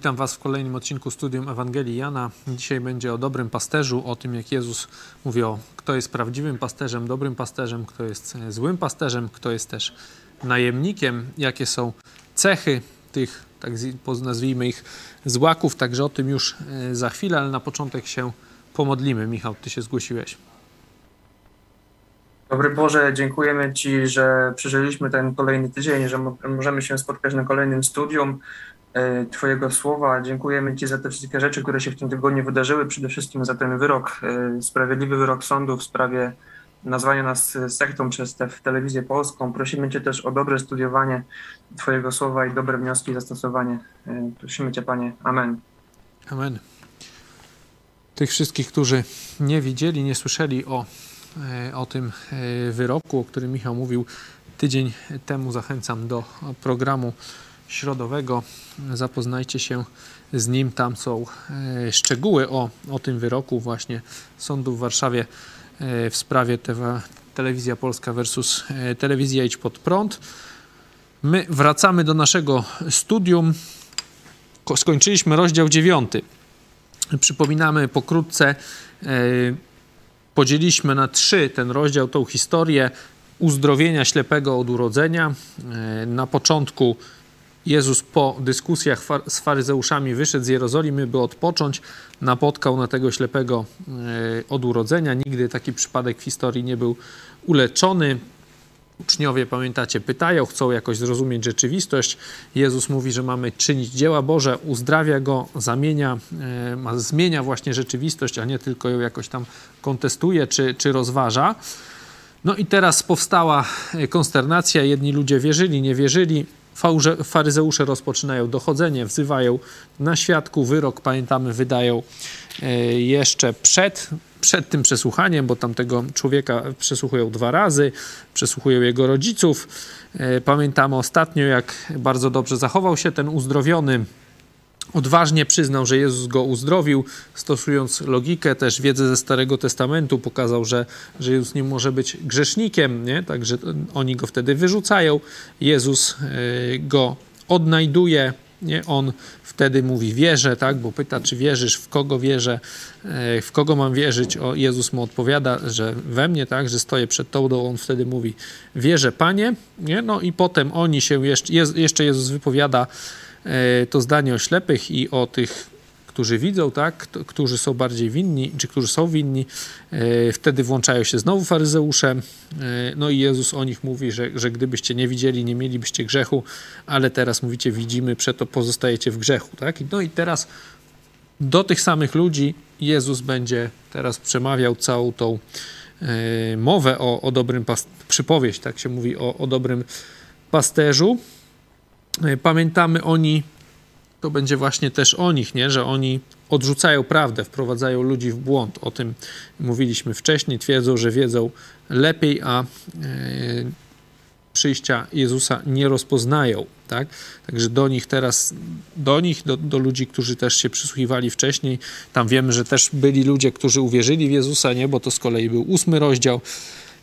Witam Was w kolejnym odcinku Studium Ewangelii Jana. Dzisiaj będzie o dobrym pasterzu, o tym jak Jezus mówi o kto jest prawdziwym pasterzem, dobrym pasterzem, kto jest złym pasterzem, kto jest też najemnikiem, jakie są cechy tych, tak nazwijmy ich, złaków. Także o tym już e, za chwilę, ale na początek się pomodlimy. Michał, Ty się zgłosiłeś. Dobry Boże, dziękujemy Ci, że przeżyliśmy ten kolejny tydzień, że możemy się spotkać na kolejnym studium. E, twojego słowa. Dziękujemy Ci za te wszystkie rzeczy, które się w tym tygodniu wydarzyły, przede wszystkim za ten wyrok, e, sprawiedliwy wyrok sądu w sprawie nazwania nas sektą przez te, telewizję polską. Prosimy Cię też o dobre studiowanie Twojego słowa i dobre wnioski i zastosowanie. E, prosimy Cię, Panie. Amen. Amen. Tych wszystkich, którzy nie widzieli, nie słyszeli o, o tym wyroku, o którym Michał mówił tydzień temu, zachęcam do programu środowego. Zapoznajcie się z nim. Tam są e, szczegóły o, o tym wyroku właśnie sądu w Warszawie e, w sprawie TV, Telewizja Polska versus e, Telewizja Idź Pod Prąd. My wracamy do naszego studium. Skończyliśmy rozdział dziewiąty. Przypominamy pokrótce, podzieliliśmy na trzy ten rozdział, tą historię uzdrowienia ślepego od urodzenia. Na początku Jezus po dyskusjach z faryzeuszami wyszedł z Jerozolimy, by odpocząć. Napotkał na tego ślepego e, od urodzenia. Nigdy taki przypadek w historii nie był uleczony. Uczniowie, pamiętacie, pytają, chcą jakoś zrozumieć rzeczywistość. Jezus mówi, że mamy czynić dzieła Boże, uzdrawia go, zamienia, e, zmienia właśnie rzeczywistość, a nie tylko ją jakoś tam kontestuje czy, czy rozważa. No i teraz powstała e, konsternacja. Jedni ludzie wierzyli, nie wierzyli faryzeusze rozpoczynają dochodzenie, wzywają na świadku, wyrok, pamiętamy, wydają e, jeszcze przed, przed tym przesłuchaniem, bo tamtego człowieka przesłuchują dwa razy, przesłuchują jego rodziców. E, pamiętamy ostatnio, jak bardzo dobrze zachował się ten uzdrowiony odważnie przyznał, że Jezus go uzdrowił, stosując logikę, też wiedzę ze Starego Testamentu, pokazał, że, że Jezus nie może być grzesznikiem, nie? także oni go wtedy wyrzucają. Jezus e, go odnajduje, nie? on wtedy mówi wierzę, tak? bo pyta, czy wierzysz, w kogo wierzę, e, w kogo mam wierzyć. O, Jezus mu odpowiada, że we mnie, tak? że stoję przed Tobą, on wtedy mówi wierzę Panie, nie? no i potem oni się, jeszcze, jeszcze Jezus wypowiada to zdanie o ślepych i o tych, którzy widzą, tak, którzy są bardziej winni, czy którzy są winni, e, wtedy włączają się znowu faryzeusze. E, no i Jezus o nich mówi, że, że gdybyście nie widzieli, nie mielibyście grzechu, ale teraz mówicie, widzimy, przeto pozostajecie w grzechu. Tak? No i teraz do tych samych ludzi Jezus będzie teraz przemawiał całą tą mowę o, o dobrym przypowieść, tak się mówi, o, o dobrym pasterzu. E, pamiętamy oni, to będzie właśnie też o nich, nie? że oni odrzucają prawdę, wprowadzają ludzi w błąd. O tym mówiliśmy wcześniej, twierdzą, że wiedzą lepiej, a e, przyjścia Jezusa nie rozpoznają. Tak? Także do nich teraz, do nich, do, do ludzi, którzy też się przysłuchiwali wcześniej, tam wiemy, że też byli ludzie, którzy uwierzyli w Jezusa, nie? bo to z kolei był ósmy rozdział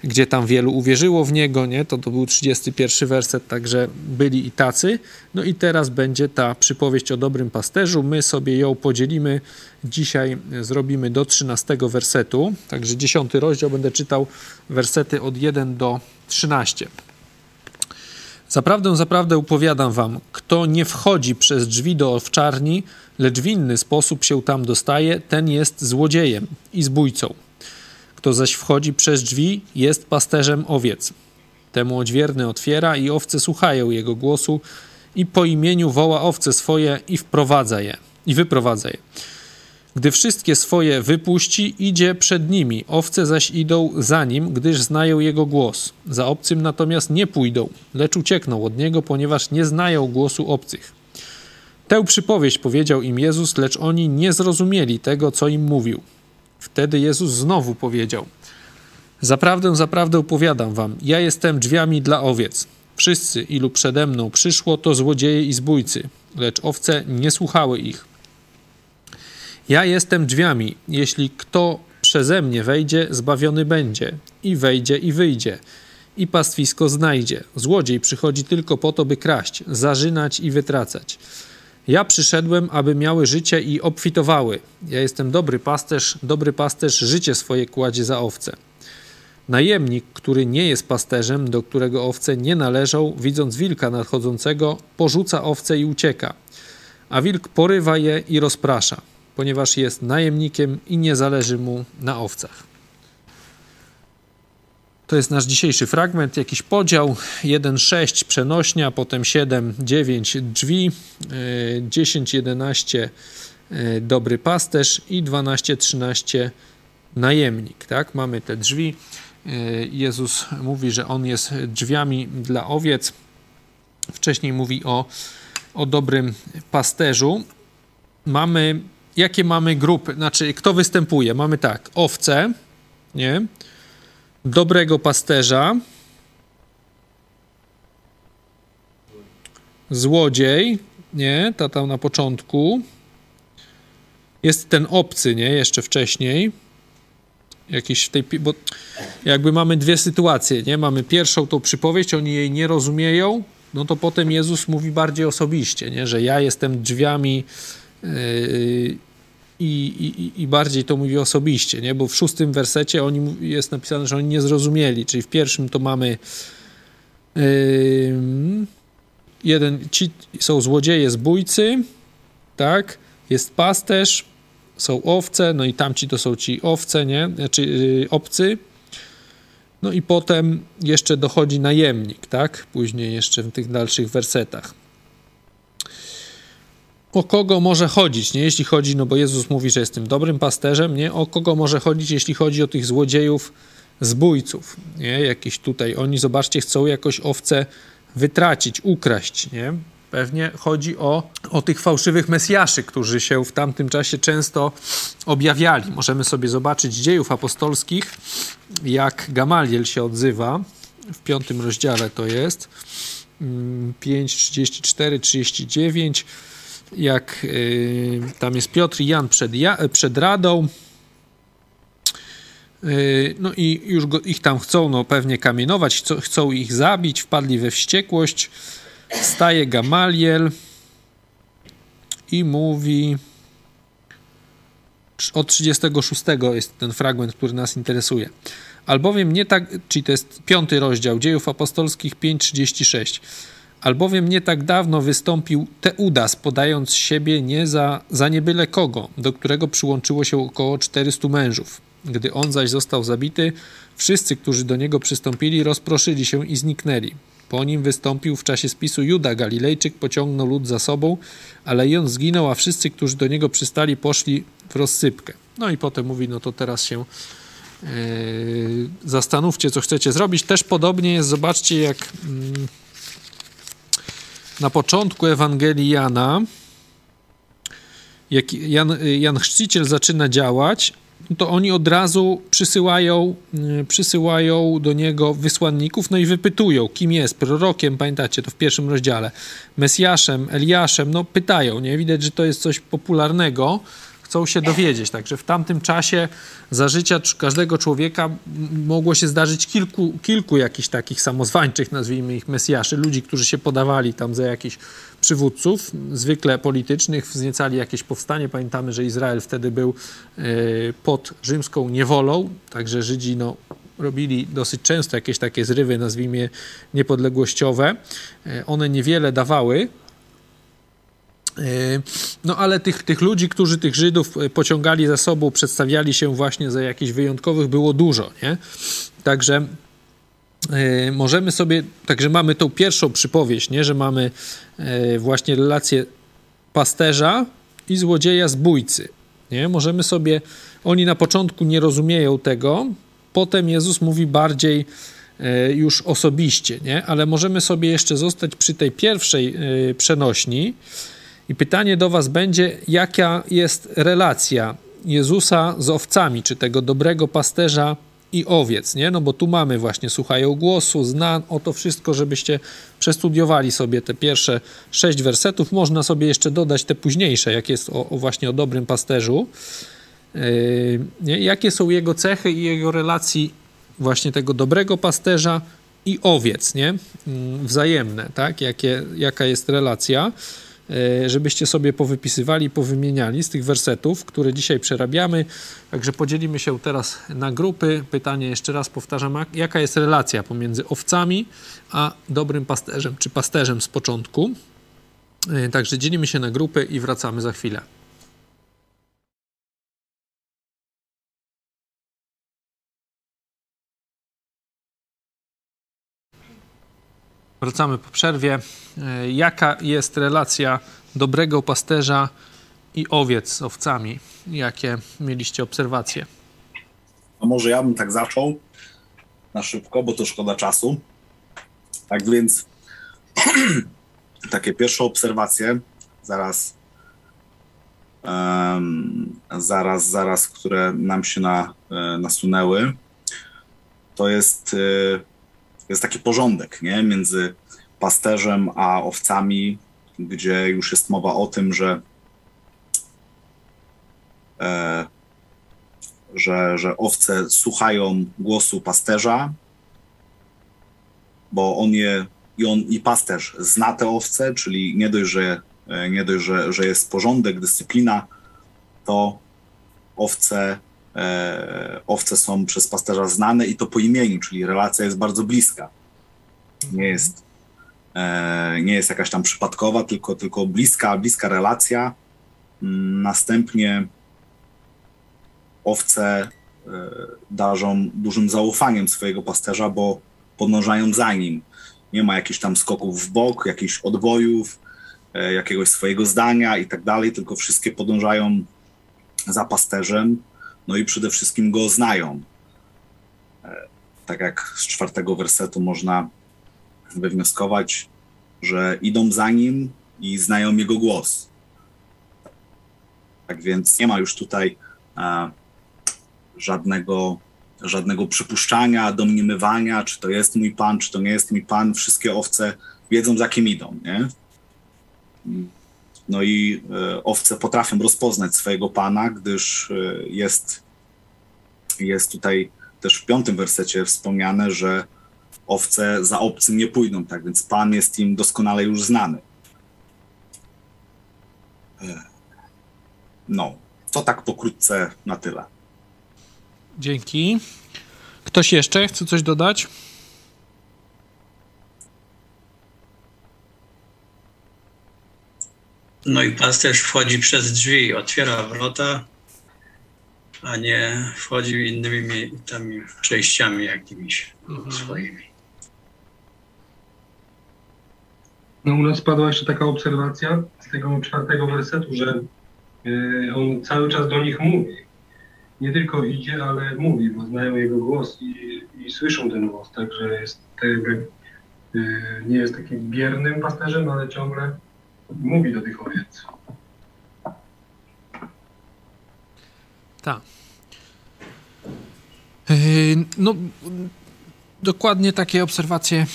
gdzie tam wielu uwierzyło w niego, nie? To, to był 31 werset, także byli i tacy. No i teraz będzie ta przypowieść o dobrym pasterzu. My sobie ją podzielimy. Dzisiaj zrobimy do 13 wersetu, także 10 rozdział będę czytał wersety od 1 do 13. Zaprawdę, zaprawdę upowiadam wam, kto nie wchodzi przez drzwi do owczarni, lecz w inny sposób się tam dostaje, ten jest złodziejem i zbójcą. Kto zaś wchodzi przez drzwi, jest pasterzem owiec. Temu odźwierny otwiera i owce słuchają jego głosu i po imieniu woła owce swoje i wprowadza je, i wyprowadza je. Gdy wszystkie swoje wypuści, idzie przed nimi, owce zaś idą za nim, gdyż znają jego głos. Za obcym natomiast nie pójdą, lecz uciekną od niego, ponieważ nie znają głosu obcych. Tę przypowieść powiedział im Jezus, lecz oni nie zrozumieli tego, co im mówił. Wtedy Jezus znowu powiedział: Zaprawdę, zaprawdę opowiadam wam, ja jestem drzwiami dla owiec. Wszyscy, ilu przede mną przyszło, to złodzieje i zbójcy, lecz owce nie słuchały ich. Ja jestem drzwiami. Jeśli kto przeze mnie wejdzie, zbawiony będzie. I wejdzie, i wyjdzie. I pastwisko znajdzie. Złodziej przychodzi tylko po to, by kraść, zarzynać i wytracać. Ja przyszedłem, aby miały życie i obfitowały. Ja jestem dobry pasterz, dobry pasterz życie swoje kładzie za owce. Najemnik, który nie jest pasterzem, do którego owce nie należą, widząc wilka nadchodzącego, porzuca owce i ucieka. A wilk porywa je i rozprasza, ponieważ jest najemnikiem i nie zależy mu na owcach. To jest nasz dzisiejszy fragment, jakiś podział 1-6 przenośnia, potem 7-9 drzwi, 10-11 e, e, dobry pasterz i 12-13 najemnik. Tak? Mamy te drzwi. E, Jezus mówi, że On jest drzwiami dla owiec. Wcześniej mówi o, o dobrym pasterzu. Mamy, jakie mamy grupy? Znaczy, kto występuje? Mamy tak, owce, nie? Dobrego pasterza, złodziej, nie, ta tam na początku. Jest ten obcy, nie, jeszcze wcześniej. Jakiś w tej, bo jakby mamy dwie sytuacje, nie? Mamy pierwszą tą przypowieść, oni jej nie rozumieją, no to potem Jezus mówi bardziej osobiście, nie? Że ja jestem drzwiami yy, i, i, bardziej to mówi osobiście, nie? bo w szóstym wersecie oni, jest napisane, że oni nie zrozumieli, czyli w pierwszym to mamy yy, jeden, ci są złodzieje, zbójcy, tak, jest pasterz, są owce, no i tamci to są ci owce, nie, znaczy yy, obcy, no i potem jeszcze dochodzi najemnik, tak, później jeszcze w tych dalszych wersetach o kogo może chodzić, nie? Jeśli chodzi, no bo Jezus mówi, że jest tym dobrym pasterzem, nie? O kogo może chodzić, jeśli chodzi o tych złodziejów, zbójców, nie? Jakieś tutaj, oni, zobaczcie, chcą jakoś owce wytracić, ukraść, nie? Pewnie chodzi o, o tych fałszywych mesjaszy, którzy się w tamtym czasie często objawiali. Możemy sobie zobaczyć dziejów apostolskich, jak Gamaliel się odzywa. W piątym rozdziale to jest 5, 34, 39 jak y, tam jest Piotr i Jan przed, ja, przed Radą. Y, no i już go, ich tam chcą no, pewnie kamienować, chcą, chcą ich zabić, wpadli we wściekłość. Wstaje Gamaliel i mówi od 36 jest ten fragment, który nas interesuje. Albowiem nie tak, czyli to jest piąty rozdział dziejów apostolskich 5:36 albowiem nie tak dawno wystąpił Teudas, podając siebie nie za, za niebyle kogo, do którego przyłączyło się około 400 mężów. Gdy on zaś został zabity, wszyscy, którzy do niego przystąpili, rozproszyli się i zniknęli. Po nim wystąpił w czasie spisu Juda Galilejczyk, pociągnął lud za sobą, ale i on zginął, a wszyscy, którzy do niego przystali, poszli w rozsypkę. No i potem mówi, no to teraz się yy, zastanówcie, co chcecie zrobić. Też podobnie jest, zobaczcie, jak... Yy, na początku Ewangelii Jana, jak Jan, Jan Chrzciciel zaczyna działać, to oni od razu przysyłają, y, przysyłają do niego wysłanników, no i wypytują, kim jest, prorokiem, pamiętacie to w pierwszym rozdziale, Mesjaszem, Eliaszem, no pytają, nie? Widać, że to jest coś popularnego, chcą się dowiedzieć. Także w tamtym czasie za życia każdego człowieka mogło się zdarzyć kilku, kilku jakichś takich samozwańczych, nazwijmy ich mesjaszy, ludzi, którzy się podawali tam za jakichś przywódców, zwykle politycznych, wzniecali jakieś powstanie. Pamiętamy, że Izrael wtedy był e, pod rzymską niewolą, także Żydzi no, robili dosyć często jakieś takie zrywy, nazwijmy niepodległościowe. E, one niewiele dawały, no ale tych, tych ludzi, którzy tych Żydów e, pociągali za sobą, przedstawiali się właśnie za jakichś wyjątkowych, było dużo, nie? Także e, możemy sobie, także mamy tą pierwszą przypowieść, nie? Że mamy właśnie relację pasterza i złodzieja zbójcy, nie? Możemy sobie, oni na początku nie rozumieją tego, potem Jezus mówi bardziej już osobiście, nie? Ale możemy sobie jeszcze zostać przy tej pierwszej przenośni, i pytanie do Was będzie, jaka jest relacja Jezusa z owcami, czy tego dobrego pasterza i owiec, nie? No bo tu mamy właśnie, słuchają głosu, zna o to wszystko, żebyście przestudiowali sobie te pierwsze sześć wersetów. Można sobie jeszcze dodać te późniejsze, jak jest o, o właśnie o dobrym pasterzu. Yy, jakie są jego cechy i jego relacji właśnie tego dobrego pasterza i owiec, nie? Yy, wzajemne, tak? Jakie, jaka jest relacja. E, żebyście sobie powypisywali, powymieniali z tych wersetów, które dzisiaj przerabiamy. Także podzielimy się teraz na grupy. Pytanie jeszcze raz powtarzam, jaka jest relacja pomiędzy owcami a dobrym pasterzem, czy pasterzem z początku. E, także dzielimy się na grupy i wracamy za chwilę. Wracamy po przerwie. E, jaka jest relacja dobrego pasterza i owiec z owcami? Jakie mieliście obserwacje? No może ja bym tak zaczął na szybko, bo to szkoda czasu. Tak więc takie pierwsze obserwacje, zaraz, um, zaraz, zaraz, które nam się na, e, nasunęły, to jest e, jest taki porządek nie? między pasterzem a owcami, gdzie już jest mowa o tym, że, e, że, że owce słuchają głosu pasterza, bo on je i on i pasterz zna te owce, czyli nie dość, że, e, nie dość, że, że jest porządek, dyscyplina, to owce owce są przez pasterza znane i to po imieniu, czyli relacja jest bardzo bliska. Nie jest, e, nie jest jakaś tam przypadkowa, tylko, tylko bliska, bliska relacja. Mm, następnie owce e, darzą dużym zaufaniem swojego pasterza, bo podążają za nim. Nie ma jakichś tam skoków w bok, jakichś odbojów, jakiegoś swojego zdania i tak dalej, tylko wszystkie podążają za pasterzem no i przede wszystkim go znają. E, tak jak z czwartego wersetu można wywnioskować, że idą za nim i znają jego głos. Tak więc nie ma już tutaj e, żadnego, żadnego przypuszczania, domniemywania, czy to jest mój pan, czy to nie jest mój pan. Wszystkie owce wiedzą, za kim idą. Nie? No i e, owce potrafią rozpoznać swojego pana, gdyż e, jest, jest tutaj też w piątym wersecie wspomniane, że owce za obcym nie pójdą, tak więc pan jest im doskonale już znany. E, no, to tak pokrótce na tyle. Dzięki. Ktoś jeszcze chce coś dodać? No i pasterz wchodzi przez drzwi, otwiera wrota, a nie wchodzi innymi tam przejściami jakimiś mhm. swoimi. No u nas padła jeszcze taka obserwacja z tego czwartego wersetu, że y, on cały czas do nich mówi. Nie tylko idzie, ale mówi, bo znają jego głos i, i słyszą ten głos, także jest jakby, y, nie jest takim biernym pasterzem, ale ciągle mówi do tych owiec. Tak. No, dokładnie takie obserwacje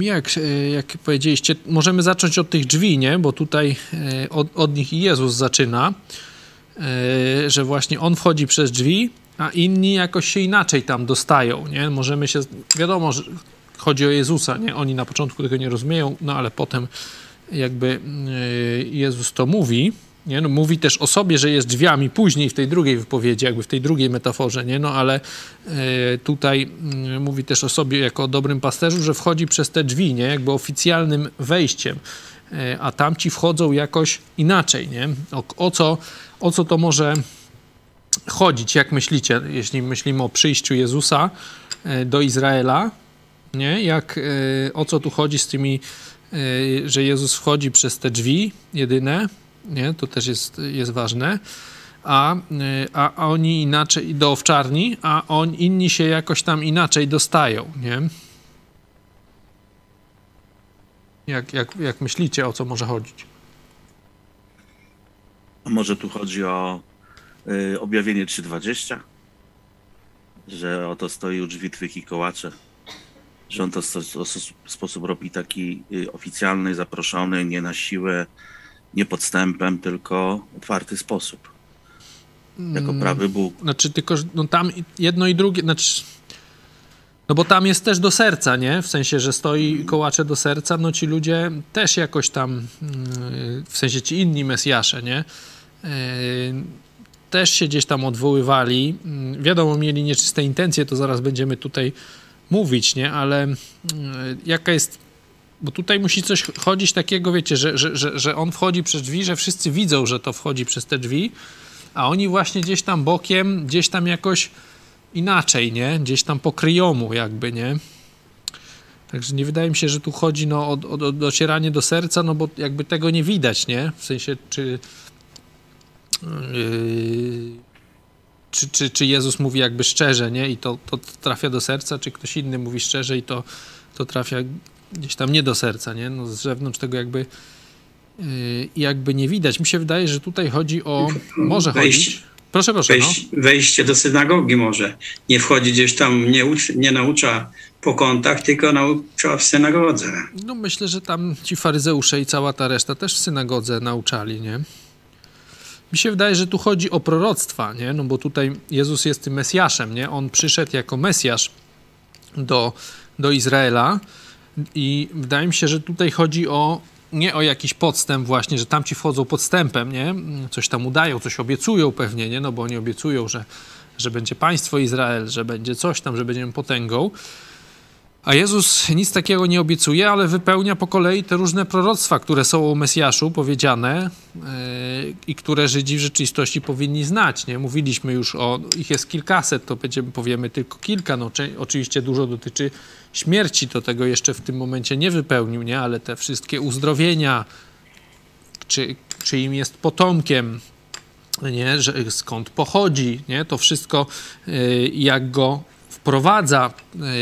jak, jak powiedzieliście. Możemy zacząć od tych drzwi, nie? Bo tutaj e, od, od nich Jezus zaczyna, e, że właśnie On wchodzi przez drzwi, a inni jakoś się inaczej tam dostają, nie? Możemy się, wiadomo, że chodzi o Jezusa, nie? Oni na początku tego nie rozumieją, no ale potem jakby e, Jezus to mówi, nie? No, mówi też o sobie, że jest drzwiami później w tej drugiej wypowiedzi, jakby w tej drugiej metaforze, nie? No ale e, tutaj e, mówi też o sobie jako o dobrym pasterzu, że wchodzi przez te drzwi, nie? Jakby oficjalnym wejściem, e, a tamci wchodzą jakoś inaczej, nie? O, o, co, o co to może chodzić, jak myślicie, jeśli myślimy o przyjściu Jezusa do Izraela, nie? Jak, o co tu chodzi z tymi Y, że Jezus wchodzi przez te drzwi jedyne, nie? to też jest, jest ważne, a, y, a oni inaczej do owczarni, a on, inni się jakoś tam inaczej dostają. Nie? Jak, jak, jak myślicie, o co może chodzić? A może tu chodzi o y, objawienie 3.20? Że oto stoi u drzwi twych i kołacze że on to w sposób robi taki y, oficjalny, zaproszony, nie na siłę, nie podstępem, tylko otwarty sposób. Jako mm, prawy Bóg. Znaczy, tylko no tam jedno i drugie, znaczy, No bo tam jest też do serca, nie? W sensie, że stoi kołacze do serca, no ci ludzie też jakoś tam, yy, w sensie ci inni Mesjasze, nie? Yy, też się gdzieś tam odwoływali. Yy, wiadomo, mieli nieczyste intencje, to zaraz będziemy tutaj mówić, nie? Ale yy, jaka jest bo tutaj musi coś chodzić takiego, wiecie, że, że, że, że on wchodzi przez drzwi, że wszyscy widzą, że to wchodzi przez te drzwi, a oni właśnie gdzieś tam bokiem, gdzieś tam jakoś inaczej, nie? Gdzieś tam po kryjomu jakby, nie? Także nie wydaje mi się, że tu chodzi no, o, o, o docieranie do serca, no bo jakby tego nie widać, nie? W sensie, czy, yy, czy, czy, czy Jezus mówi jakby szczerze, nie? I to, to trafia do serca, czy ktoś inny mówi szczerze i to, to trafia gdzieś tam nie do serca, nie? No, z zewnątrz tego jakby yy, jakby nie widać. Mi się wydaje, że tutaj chodzi o... Może Wejść- chodzić... Proszę, proszę, no. Wejść, wejście do synagogi może. Nie wchodzi gdzieś tam, nie, uczy, nie naucza po kątach, tylko naucza w synagodze. No myślę, że tam ci faryzeusze i cała ta reszta też w synagodze nauczali, nie? Mi się wydaje, że tu chodzi o proroctwa, nie? No bo tutaj Jezus jest tym Mesjaszem, nie? On przyszedł jako Mesjasz do, do Izraela i wydaje mi się, że tutaj chodzi o nie o jakiś podstęp właśnie, że tam ci wchodzą podstępem, nie? Coś tam udają, coś obiecują pewnie, nie? No bo oni obiecują, że, że będzie państwo Izrael, że będzie coś tam, że będziemy potęgą. A Jezus nic takiego nie obiecuje, ale wypełnia po kolei te różne proroctwa, które są o Mesjaszu powiedziane yy, i które Żydzi w rzeczywistości powinni znać. Nie? Mówiliśmy już o, ich jest kilkaset, to będziemy, powiemy tylko kilka. No, oczywiście dużo dotyczy śmierci, to tego jeszcze w tym momencie nie wypełnił, nie? ale te wszystkie uzdrowienia, czy, czy im jest potomkiem, nie? Że, skąd pochodzi, nie? to wszystko yy, jak go wprowadza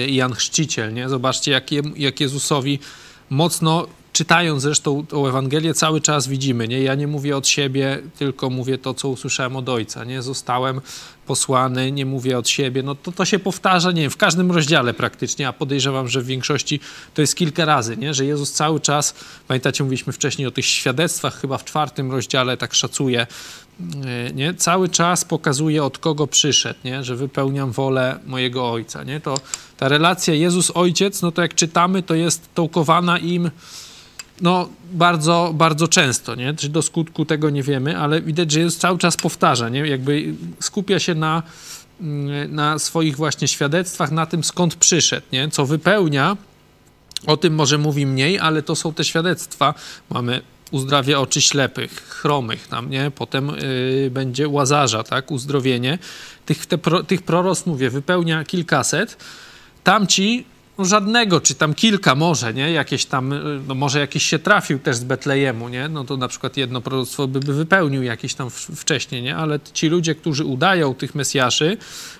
y, Jan Chrzciciel, nie? Zobaczcie, jak, jak Jezusowi mocno, czytając zresztą tą Ewangelię, cały czas widzimy, nie? Ja nie mówię od siebie, tylko mówię to, co usłyszałem od Ojca, nie? Zostałem posłany, nie mówię od siebie, no to to się powtarza, nie wiem, w każdym rozdziale praktycznie, a podejrzewam, że w większości to jest kilka razy, nie? Że Jezus cały czas, pamiętacie, mówiliśmy wcześniej o tych świadectwach, chyba w czwartym rozdziale, tak szacuję, y, nie? Cały czas pokazuje, od kogo przyszedł, nie? Że wypełniam wolę mojego Ojca, nie? To ta relacja Jezus-Ojciec, no to jak czytamy, to jest tołkowana im no, bardzo, bardzo często, nie? Czy do skutku tego nie wiemy, ale widać, że Jezus cały czas powtarza, nie? Jakby skupia się na, mm, na swoich właśnie świadectwach, na tym skąd przyszedł, nie? Co wypełnia, o tym może mówi mniej, ale to są te świadectwa. Mamy uzdrawia oczy ślepych, chromych tam, nie? Potem yy, będzie łazarza, tak? Uzdrowienie. Tych, te, pro, tych proroctw, mówię, wypełnia kilkaset. Tamci żadnego, czy tam kilka może, nie? Jakieś tam, y, no może jakiś się trafił też z Betlejemu, nie? No to na przykład jedno proroctwo by, by wypełnił jakieś tam w, wcześniej, nie? Ale ci ludzie, którzy udają tych Mesjaszy,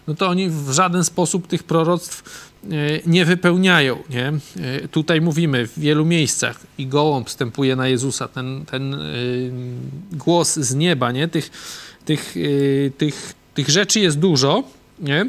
no to oni w żaden sposób tych proroctw y, nie wypełniają, nie? Y, Tutaj mówimy w wielu miejscach i gołąb wstępuje na Jezusa, ten, ten głos z nieba, nie? Tych, tych, tych, tych rzeczy jest dużo, nie?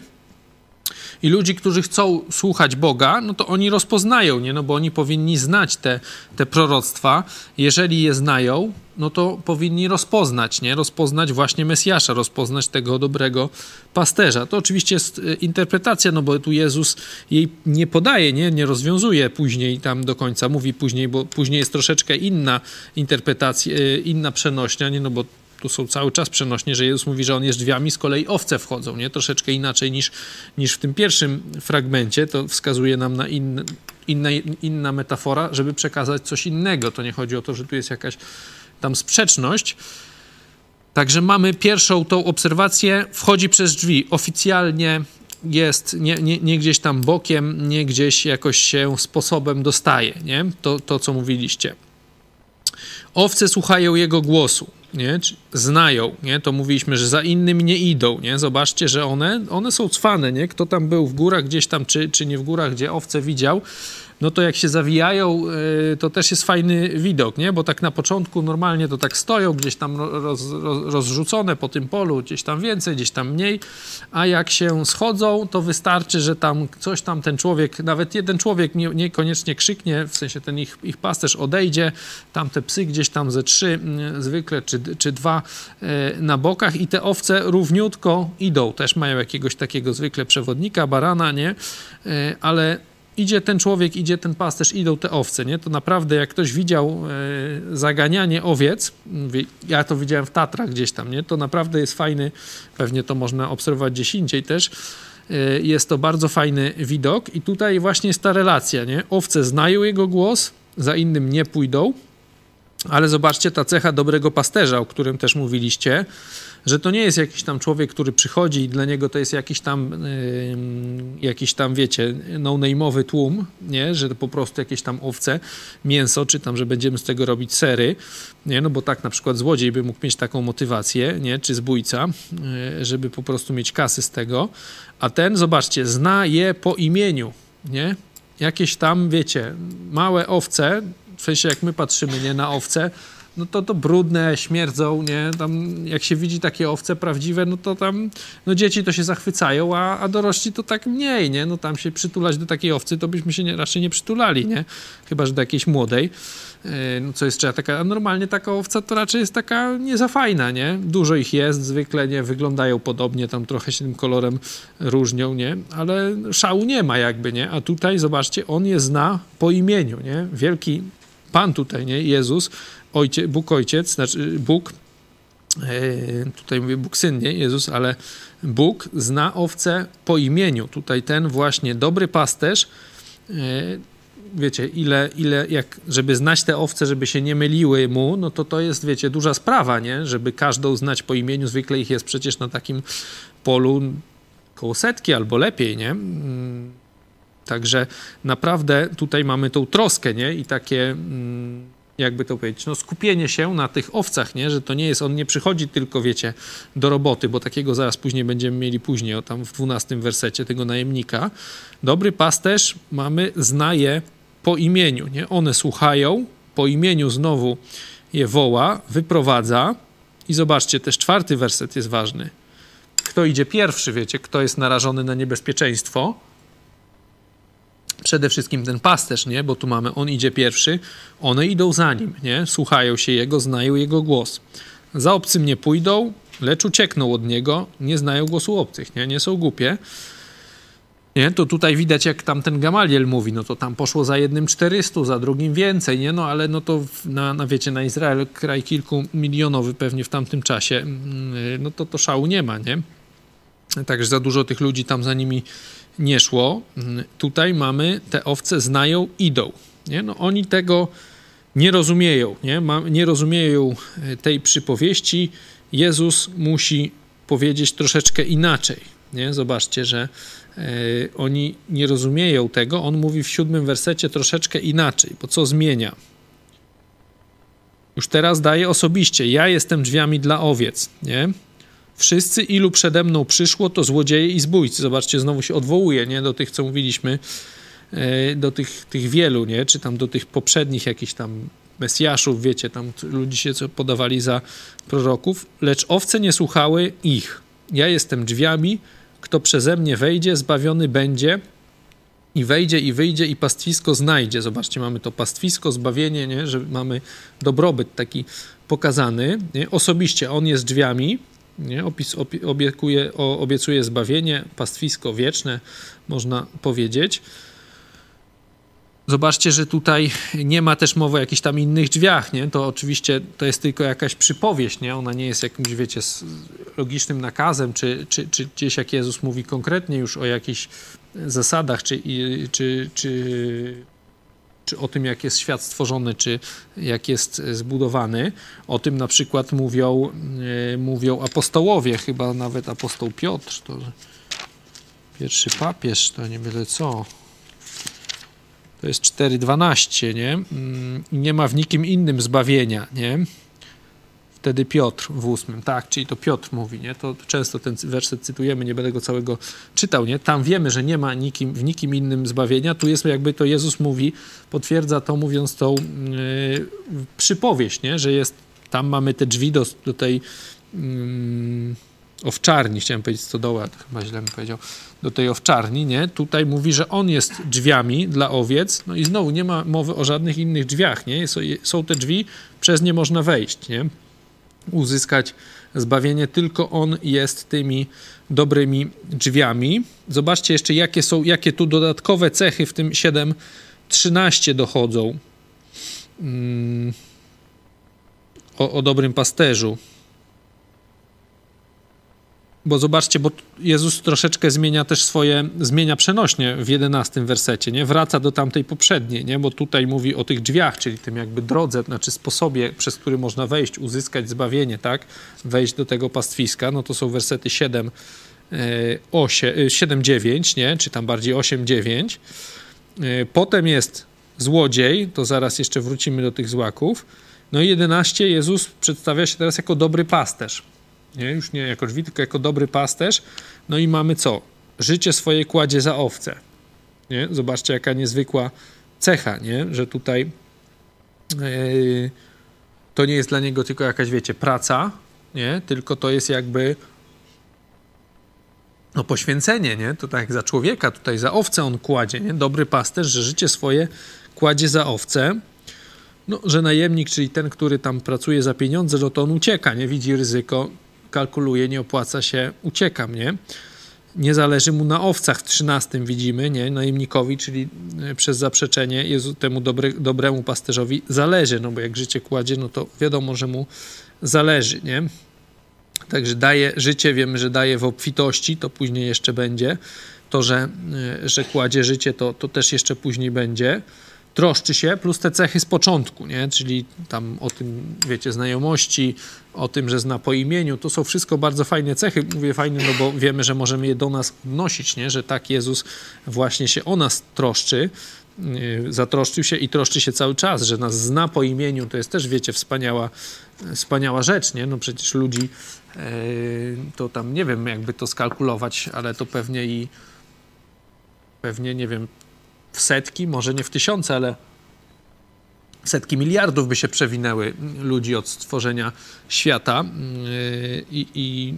I ludzi, którzy chcą słuchać Boga, no to oni rozpoznają, nie? No bo oni powinni znać te, te proroctwa. Jeżeli je znają, no to powinni rozpoznać, nie? Rozpoznać właśnie Mesjasza, rozpoznać tego dobrego pasterza. To oczywiście jest e, interpretacja, no bo tu Jezus jej nie podaje, nie? Nie rozwiązuje później tam do końca. Mówi później, bo później jest troszeczkę inna interpretacja, e, inna przenośnia, nie? No bo tu są cały czas przenośnie, że Jezus mówi, że on jest drzwiami, z kolei owce wchodzą, nie? Troszeczkę inaczej niż, niż w tym pierwszym fragmencie. To wskazuje nam na in, inna, inna metafora, żeby przekazać coś innego. To nie chodzi o to, że tu jest jakaś tam sprzeczność. Także mamy pierwszą tą obserwację, wchodzi przez drzwi. Oficjalnie jest nie, nie, nie gdzieś tam bokiem, nie gdzieś jakoś się sposobem dostaje, nie? To, to co mówiliście. Owce słuchają jego głosu, nie? Znają, nie? To mówiliśmy, że za innym nie idą, nie? Zobaczcie, że one, one są cwane, nie? Kto tam był w górach gdzieś tam, czy, czy nie w górach, gdzie owce widział, no to jak się zawijają, y, to też jest fajny widok, nie? Bo tak na początku normalnie to tak stoją gdzieś tam roz, roz, rozrzucone po tym polu, gdzieś tam więcej, gdzieś tam mniej, a jak się schodzą, to wystarczy, że tam coś tam ten człowiek, nawet jeden człowiek nie, niekoniecznie krzyknie, w sensie ten ich, ich pasterz odejdzie, tam te psy gdzieś tam ze trzy zwykle, czy, czy dwa y, na bokach i te owce równiutko idą, też mają jakiegoś takiego zwykle przewodnika, barana, nie? Y, ale idzie ten człowiek, idzie ten pasterz, idą te owce, nie? To naprawdę jak ktoś widział e, zaganianie owiec, ja to widziałem w Tatrach gdzieś tam, nie? To naprawdę jest fajny, pewnie to można obserwować gdzieś indziej też, e, jest to bardzo fajny widok i tutaj właśnie jest ta relacja, nie? Owce znają jego głos, za innym nie pójdą, ale zobaczcie ta cecha dobrego pasterza, o którym też mówiliście, że to nie jest jakiś tam człowiek, który przychodzi i dla niego to jest jakiś tam, yy, jakiś tam, wiecie, no-name'owy tłum, nie? że to po prostu jakieś tam owce, mięso, czy tam, że będziemy z tego robić sery, nie? no bo tak na przykład złodziej by mógł mieć taką motywację, nie? czy zbójca, yy, żeby po prostu mieć kasy z tego, a ten, zobaczcie, zna je po imieniu, nie? Jakieś tam, wiecie, małe owce, w sensie jak my patrzymy, nie, na owce, no to to brudne, śmierdzą, nie? Tam jak się widzi takie owce prawdziwe, no to tam, no dzieci to się zachwycają, a, a dorośli to tak mniej, nie? No tam się przytulać do takiej owcy, to byśmy się nie, raczej nie przytulali, nie? Chyba, że do jakiejś młodej. E, no co jest trzeba taka, a normalnie taka owca to raczej jest taka nie za fajna, nie? Dużo ich jest, zwykle nie wyglądają podobnie, tam trochę się tym kolorem różnią, nie? Ale szału nie ma jakby, nie? A tutaj, zobaczcie, on je zna po imieniu, nie? Wielki Pan tutaj, nie? Jezus, ojciec, Bóg Ojciec, znaczy Bóg, e, tutaj mówię Bóg Syn, nie Jezus, ale Bóg zna owce po imieniu. Tutaj ten właśnie dobry pasterz, e, wiecie, ile, ile, jak, żeby znać te owce, żeby się nie myliły mu, no to to jest, wiecie, duża sprawa, nie? Żeby każdą znać po imieniu, zwykle ich jest przecież na takim polu koło setki albo lepiej, nie? Także naprawdę tutaj mamy tą troskę, nie? I takie... Mm, jakby to powiedzieć, no skupienie się na tych owcach, nie? że to nie jest, on nie przychodzi tylko, wiecie, do roboty, bo takiego zaraz później będziemy mieli później, o tam w dwunastym wersecie tego najemnika. Dobry pasterz mamy, znaje po imieniu, nie? One słuchają, po imieniu znowu je woła, wyprowadza i zobaczcie, też czwarty werset jest ważny. Kto idzie pierwszy, wiecie, kto jest narażony na niebezpieczeństwo, przede wszystkim ten pasterz, nie? Bo tu mamy, on idzie pierwszy, one idą za nim, nie? Słuchają się jego, znają jego głos. Za obcym nie pójdą, lecz uciekną od niego, nie znają głosu obcych, nie? Nie są głupie. Nie, to tutaj widać, jak tam ten Gamaliel mówi, no to tam poszło za jednym 400, za drugim więcej, nie? No ale no to na, na wiecie, na Izrael, kraj kilku milionowy pewnie w tamtym czasie, mm, no to to szału nie ma, nie? Także za dużo tych ludzi tam za nimi nie szło. Mm, tutaj mamy, te owce znają, idą. Nie? No, oni tego nie rozumieją, nie? Nie rozumieją e, tej przypowieści. Jezus musi powiedzieć troszeczkę inaczej. Nie? Zobaczcie, że e, oni nie rozumieją tego. On mówi w siódmym wersecie troszeczkę inaczej, bo co zmienia? Już teraz daje osobiście. Ja jestem drzwiami dla owiec. Nie? Wszyscy, ilu przede mną przyszło, to złodzieje i zbójcy. Zobaczcie, znowu się odwołuje nie? do tych, co mówiliśmy, e, do tych, tych wielu, nie? czy tam do tych poprzednich jakichś tam Mesjaszów, wiecie, tam ludzi się co podawali za proroków, lecz owce nie słuchały ich. Ja jestem drzwiami, kto przeze mnie wejdzie, zbawiony będzie i wejdzie i wyjdzie i pastwisko znajdzie. Zobaczcie, mamy to pastwisko, zbawienie, nie? że mamy dobrobyt taki pokazany. Nie? Osobiście on jest drzwiami, nie? Opis, obiekuje, obiecuje zbawienie, pastwisko wieczne, można powiedzieć. Zobaczcie, że tutaj nie ma też mowy o jakichś tam innych drzwiach, nie? To oczywiście to jest tylko jakaś przypowieść, nie? Ona nie jest jakimś, wiecie, logicznym nakazem, czy, czy, czy gdzieś jak Jezus mówi konkretnie już o jakichś zasadach, czy, czy, czy czy o tym, jak jest świat stworzony, czy jak jest zbudowany. O tym na przykład mówią, e, mówią apostołowie, chyba nawet apostoł Piotr, to pierwszy papież, to nie byle co. To jest 4.12, nie? Mm, nie ma w nikim innym zbawienia, nie? Wtedy Piotr w ósmym, tak, czyli to Piotr mówi, nie? To często ten werset cytujemy, nie będę go całego czytał, nie? Tam wiemy, że nie ma nikim, w nikim innym zbawienia. Tu jest jakby to Jezus mówi, potwierdza to mówiąc tą yy, przypowieść, nie? Że jest, tam mamy te drzwi do, do tej yy, owczarni, chciałem powiedzieć stodoła, to chyba źle mi powiedział, do tej owczarni, nie? Tutaj mówi, że on jest drzwiami dla owiec, no i znowu nie ma mowy o żadnych innych drzwiach, nie? Są te drzwi, przez nie można wejść, nie? Uzyskać zbawienie, tylko On jest tymi dobrymi drzwiami. Zobaczcie jeszcze, jakie są, jakie tu dodatkowe cechy w tym 7.13 dochodzą mm, o, o dobrym pasterzu. Bo zobaczcie, bo Jezus troszeczkę zmienia też swoje, zmienia przenośnie w jedenastym wersecie, nie? Wraca do tamtej poprzedniej, nie? Bo tutaj mówi o tych drzwiach, czyli tym jakby drodze, znaczy sposobie, przez który można wejść, uzyskać zbawienie, tak? Wejść do tego pastwiska, no to są wersety 7, 8, 7 9, nie? Czy tam bardziej 8, 9. E, potem jest złodziej, to zaraz jeszcze wrócimy do tych złaków. No i 11 Jezus przedstawia się teraz jako dobry pasterz nie? już nie jako drzwi, tylko jako dobry pasterz. No i mamy co? Życie swoje kładzie za owce. Nie? Zobaczcie, jaka niezwykła cecha, nie? że tutaj yy, to nie jest dla niego tylko jakaś, wiecie, praca, nie? tylko to jest jakby no poświęcenie, nie? To tak jak za człowieka, tutaj za owce on kładzie, nie? Dobry pasterz, że życie swoje kładzie za owce. No, że najemnik, czyli ten, który tam pracuje za pieniądze, no to on ucieka, nie? Widzi ryzyko, kalkuluje, nie opłaca się, ucieka, nie? Nie zależy mu na owcach w 13 widzimy, nie? Najemnikowi, czyli e, przez zaprzeczenie Jezu, temu dobry, dobremu pasterzowi zależy, no bo jak życie kładzie, no to wiadomo, że mu zależy, nie? Także daje życie, wiemy, że daje w obfitości, to później jeszcze będzie. To, że, e, że kładzie życie, to, to też jeszcze później będzie troszczy się, plus te cechy z początku, nie? czyli tam o tym, wiecie, znajomości, o tym, że zna po imieniu, to są wszystko bardzo fajne cechy. Mówię fajne, no bo wiemy, że możemy je do nas wnosić, nie? że tak Jezus właśnie się o nas troszczy, yy, zatroszczył się i troszczy się cały czas, że nas zna po imieniu, to jest też, wiecie, wspaniała, wspaniała rzecz, nie? No przecież ludzi yy, to tam, nie wiem, jakby to skalkulować, ale to pewnie i pewnie, nie wiem, w setki, może nie w tysiące, ale setki miliardów by się przewinęły ludzi od stworzenia świata. Yy, i, i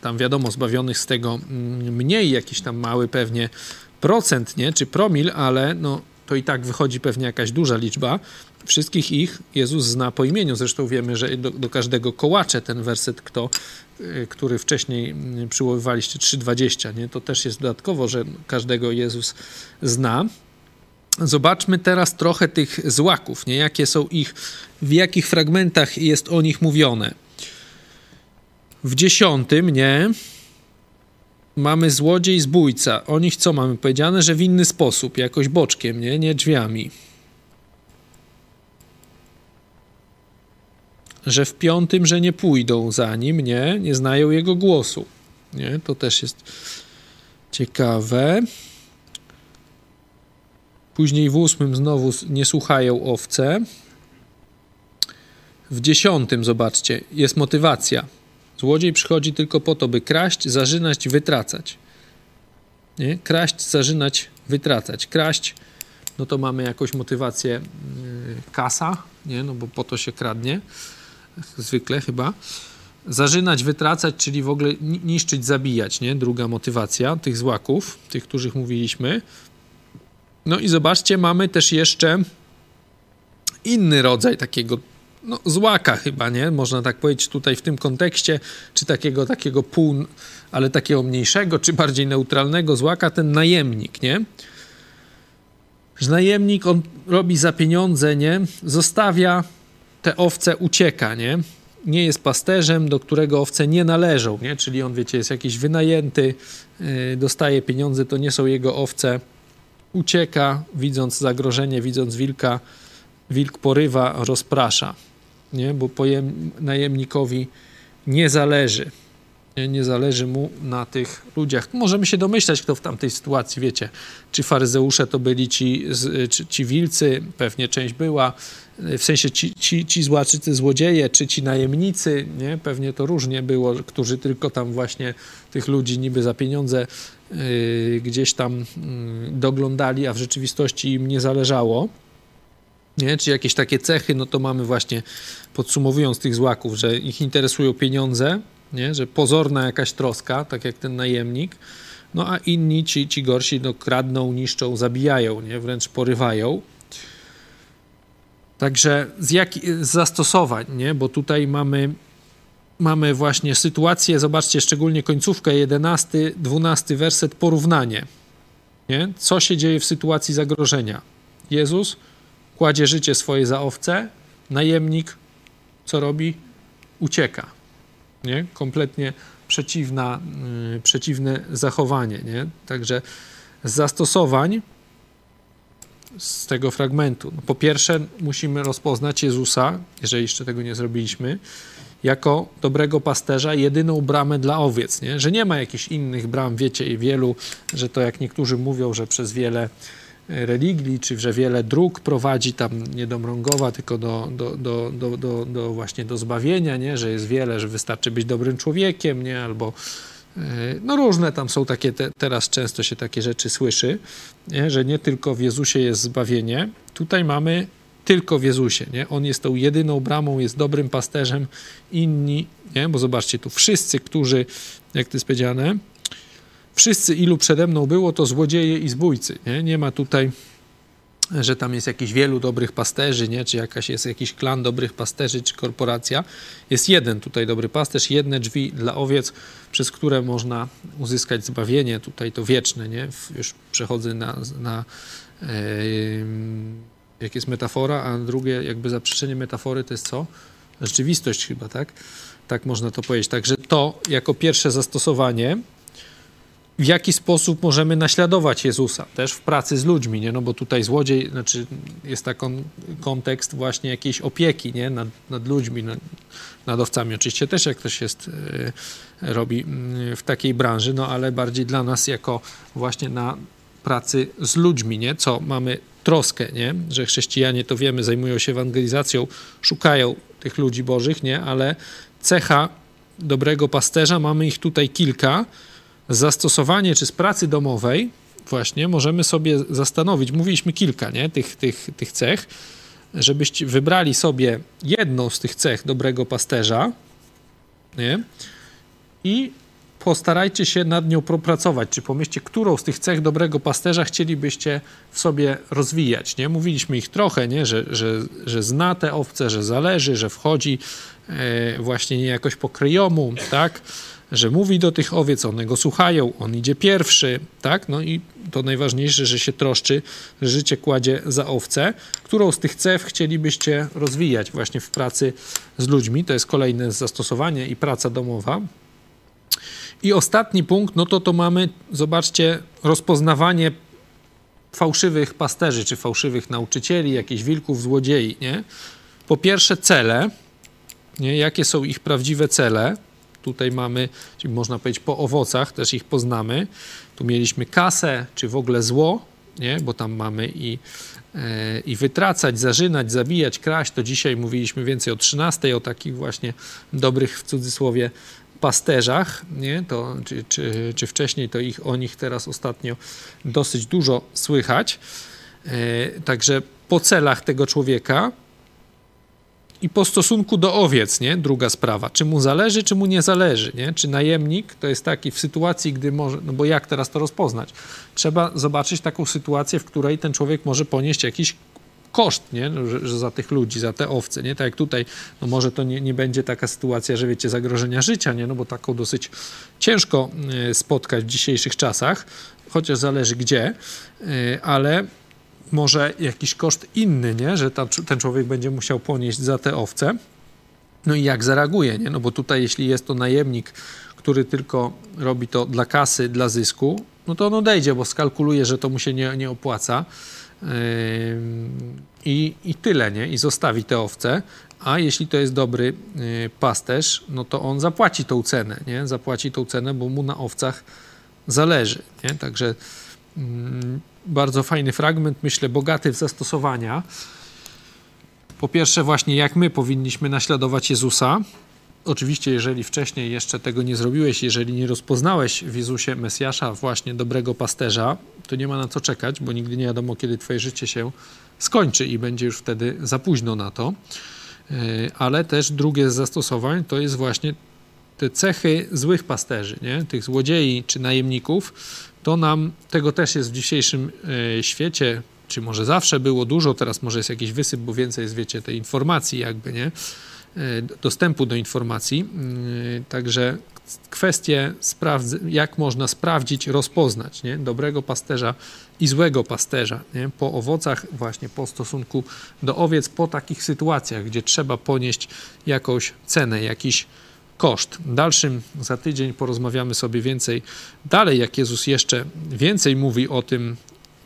tam wiadomo, zbawionych z tego mm, mniej, jakiś tam mały pewnie procent, nie, czy promil, ale no, to i tak wychodzi pewnie jakaś duża liczba. Wszystkich ich Jezus zna po imieniu. Zresztą wiemy, że do, do każdego kołacze ten werset, kto, y, który wcześniej mm, przywoływaliście 3,20, nie? to też jest dodatkowo, że każdego Jezus zna. Zobaczmy teraz trochę tych złaków, nie? jakie są ich, w jakich fragmentach jest o nich mówione. W dziesiątym, nie? Mamy złodziej, zbójca. O nich co mamy powiedziane? Że w inny sposób, jakoś boczkiem, nie? Nie drzwiami. że w piątym, że nie pójdą za nim, nie, nie znają jego głosu. Nie, to też jest ciekawe. Później w ósmym znowu nie słuchają owce. W dziesiątym, zobaczcie, jest motywacja. Złodziej przychodzi tylko po to, by kraść, zarzynać, wytracać. Nie? Kraść, zarzynać, wytracać. Kraść, no to mamy jakąś motywację yy, kasa, nie? No bo po to się kradnie zwykle chyba. Zarzynać, wytracać, czyli w ogóle niszczyć, zabijać, nie? Druga motywacja tych złaków, tych, których mówiliśmy. No i zobaczcie, mamy też jeszcze inny rodzaj takiego no, złaka chyba, nie? Można tak powiedzieć tutaj w tym kontekście, czy takiego, takiego pół, ale takiego mniejszego, czy bardziej neutralnego złaka, ten najemnik, nie? Że najemnik, on robi za pieniądze, nie? Zostawia te owce ucieka, nie? Nie jest pasterzem, do którego owce nie należą, nie? Czyli on, wiecie, jest jakiś wynajęty, yy, dostaje pieniądze, to nie są jego owce. Ucieka, widząc zagrożenie, widząc wilka, wilk porywa, rozprasza, nie? Bo pojem, najemnikowi nie zależy. Nie, nie zależy mu na tych ludziach. Możemy się domyślać, kto w tamtej sytuacji, wiecie, czy faryzeusze to byli ci, ci, ci wilcy, pewnie część była, w sensie ci, ci, ci złaczycy złodzieje, czy ci najemnicy, nie? pewnie to różnie było, którzy tylko tam właśnie tych ludzi niby za pieniądze yy, gdzieś tam yy, doglądali, a w rzeczywistości im nie zależało. Nie? Czy jakieś takie cechy, no to mamy właśnie, podsumowując tych złaków, że ich interesują pieniądze, nie? że pozorna jakaś troska, tak jak ten najemnik, no a inni, ci, ci gorsi, no, kradną, niszczą, zabijają, nie? wręcz porywają. Także z, jak, z zastosowań, nie? bo tutaj mamy, mamy właśnie sytuację, zobaczcie szczególnie końcówkę, 11, 12 werset, porównanie. Nie? Co się dzieje w sytuacji zagrożenia? Jezus kładzie życie swoje za owce, najemnik co robi? Ucieka. Nie? Kompletnie przeciwna, yy, przeciwne zachowanie. Nie? Także z zastosowań z tego fragmentu. No, po pierwsze, musimy rozpoznać Jezusa, jeżeli jeszcze tego nie zrobiliśmy, jako dobrego pasterza, jedyną bramę dla owiec, nie? że nie ma jakichś innych bram, wiecie, i wielu, że to jak niektórzy mówią, że przez wiele religii, czy że wiele dróg prowadzi tam nie do Mrągowa, tylko do, do, do, do, do, do właśnie do zbawienia, nie? że jest wiele, że wystarczy być dobrym człowiekiem, nie? albo no różne tam są takie, te, teraz często się takie rzeczy słyszy, nie? że nie tylko w Jezusie jest zbawienie. Tutaj mamy tylko w Jezusie, nie? On jest tą jedyną bramą, jest dobrym pasterzem, inni, nie? Bo zobaczcie, tu wszyscy, którzy, jak to jest powiedziane, wszyscy ilu przede mną było, to złodzieje i zbójcy, nie? Nie ma tutaj że tam jest jakiś wielu dobrych pasterzy, nie? czy jakaś jest jakiś klan dobrych pasterzy, czy korporacja. Jest jeden tutaj dobry pasterz, jedne drzwi dla owiec, przez które można uzyskać zbawienie, tutaj to wieczne, nie? Już przechodzę na, na yy, jak jest metafora, a drugie jakby zaprzeczenie metafory to jest co? Rzeczywistość chyba, tak? Tak można to powiedzieć. Także to jako pierwsze zastosowanie w jaki sposób możemy naśladować Jezusa też w pracy z ludźmi, nie? No bo tutaj złodziej, znaczy jest taki kontekst właśnie jakiejś opieki, nie? Nad, nad ludźmi, nad, nad owcami. Oczywiście też jak ktoś jest, yy, robi w takiej branży, no ale bardziej dla nas jako właśnie na pracy z ludźmi, nie? Co mamy troskę, nie? Że chrześcijanie, to wiemy, zajmują się ewangelizacją, szukają tych ludzi bożych, nie? Ale cecha dobrego pasterza, mamy ich tutaj kilka, zastosowanie czy z pracy domowej, właśnie możemy sobie zastanowić, mówiliśmy kilka nie, tych, tych, tych cech, żebyście wybrali sobie jedną z tych cech dobrego pasterza nie, i postarajcie się nad nią popracować, czy pomyślcie, którą z tych cech dobrego pasterza chcielibyście w sobie rozwijać. Nie? Mówiliśmy ich trochę, nie? Że, że, że zna te owce, że zależy, że wchodzi e, właśnie jakoś po kryjomu, tak? Że mówi do tych owiec, one go słuchają, on idzie pierwszy, tak? No i to najważniejsze, że się troszczy, że życie kładzie za owce. Którą z tych cech chcielibyście rozwijać właśnie w pracy z ludźmi? To jest kolejne zastosowanie i praca domowa. I ostatni punkt, no to to mamy, zobaczcie, rozpoznawanie fałszywych pasterzy, czy fałszywych nauczycieli, jakichś wilków, złodziei, nie? Po pierwsze cele, nie? jakie są ich prawdziwe cele, tutaj mamy, czyli można powiedzieć po owocach też ich poznamy. Tu mieliśmy kasę, czy w ogóle zło, nie? bo tam mamy i, e, i wytracać, zarzynać, zabijać, kraść. To dzisiaj mówiliśmy więcej o 13, o takich właśnie dobrych w cudzysłowie pasterzach, nie? To, czy, czy, czy wcześniej to ich, o nich teraz ostatnio dosyć dużo słychać. E, także po celach tego człowieka i po stosunku do owiec, nie? Druga sprawa. Czy mu zależy, czy mu nie zależy, nie? Czy najemnik to jest taki w sytuacji, gdy może, no bo jak teraz to rozpoznać? Trzeba zobaczyć taką sytuację, w której ten człowiek może ponieść jakiś koszt, nie? Że, że, za tych ludzi, za te owce, nie? Tak jak tutaj, no może to nie, nie będzie taka sytuacja, że wiecie, zagrożenia życia, nie? No bo taką dosyć ciężko e, spotkać w dzisiejszych czasach, chociaż zależy gdzie, e, ale może jakiś koszt inny, nie? że ta, ten człowiek będzie musiał ponieść za te owce. No i jak zareaguje, nie? No bo tutaj jeśli jest to najemnik, który tylko robi to dla kasy, dla zysku, no to on odejdzie, bo skalkuluje, że to mu się nie, nie opłaca yy, i, tyle, nie? I zostawi te owce. a jeśli to jest dobry y, pasterz, no to on zapłaci tą cenę, nie? Zapłaci tą cenę, bo mu na owcach zależy, nie? Także mm, bardzo fajny fragment, myślę, bogaty w zastosowania. Po pierwsze właśnie jak my powinniśmy naśladować Jezusa. Oczywiście, jeżeli wcześniej jeszcze tego nie zrobiłeś, jeżeli nie rozpoznałeś w Jezusie Mesjasza, właśnie dobrego pasterza, to nie ma na co czekać, bo nigdy nie wiadomo, kiedy twoje życie się skończy i będzie już wtedy za późno na to. Yy, Ale też drugie z zastosowań to jest właśnie te cechy złych pasterzy, nie? tych złodziei czy najemników, to nam tego też jest w dzisiejszym e, świecie, czy może zawsze było dużo, teraz może jest jakiś wysyp, bo więcej jest, wiecie, tej informacji jakby, nie? E, dostępu do informacji. Mm, Także kwestie, jak można sprawdzić, rozpoznać nie? dobrego pasterza i złego pasterza nie? po owocach, właśnie po stosunku do owiec, po takich sytuacjach, gdzie trzeba ponieść jakąś cenę, jakiś koszt. Dalszym za tydzień porozmawiamy sobie więcej dalej, jak Jezus jeszcze więcej mówi o tym,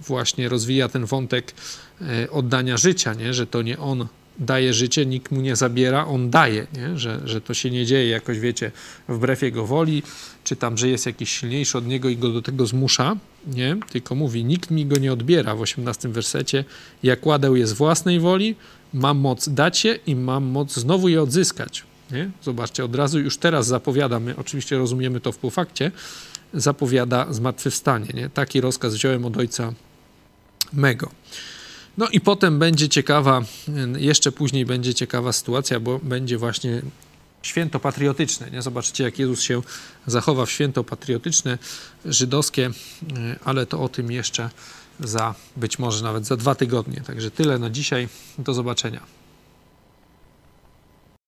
właśnie rozwija ten wątek e, oddania życia, nie? że to nie on daje życie, nikt mu nie zabiera, on daje, nie? Że, że to się nie dzieje jakoś, wiecie, wbrew jego woli, czy tam, że jest jakiś silniejszy od niego i go do tego zmusza, nie? Tylko mówi, nikt mi go nie odbiera w 18 wersecie, jak ładeł je z własnej woli, mam moc dać je i mam moc znowu je odzyskać. Nie? Zobaczcie, od razu już teraz zapowiada, my oczywiście rozumiemy to w półfakcie, zapowiada zmartwychwstanie. Nie? Taki rozkaz wziąłem od ojca mego. No i potem będzie ciekawa, jeszcze później będzie ciekawa sytuacja, bo będzie właśnie święto patriotyczne. Nie? Zobaczycie, jak Jezus się zachowa w święto patriotyczne, żydowskie, ale to o tym jeszcze za być może nawet za dwa tygodnie. Także tyle na dzisiaj. Do zobaczenia.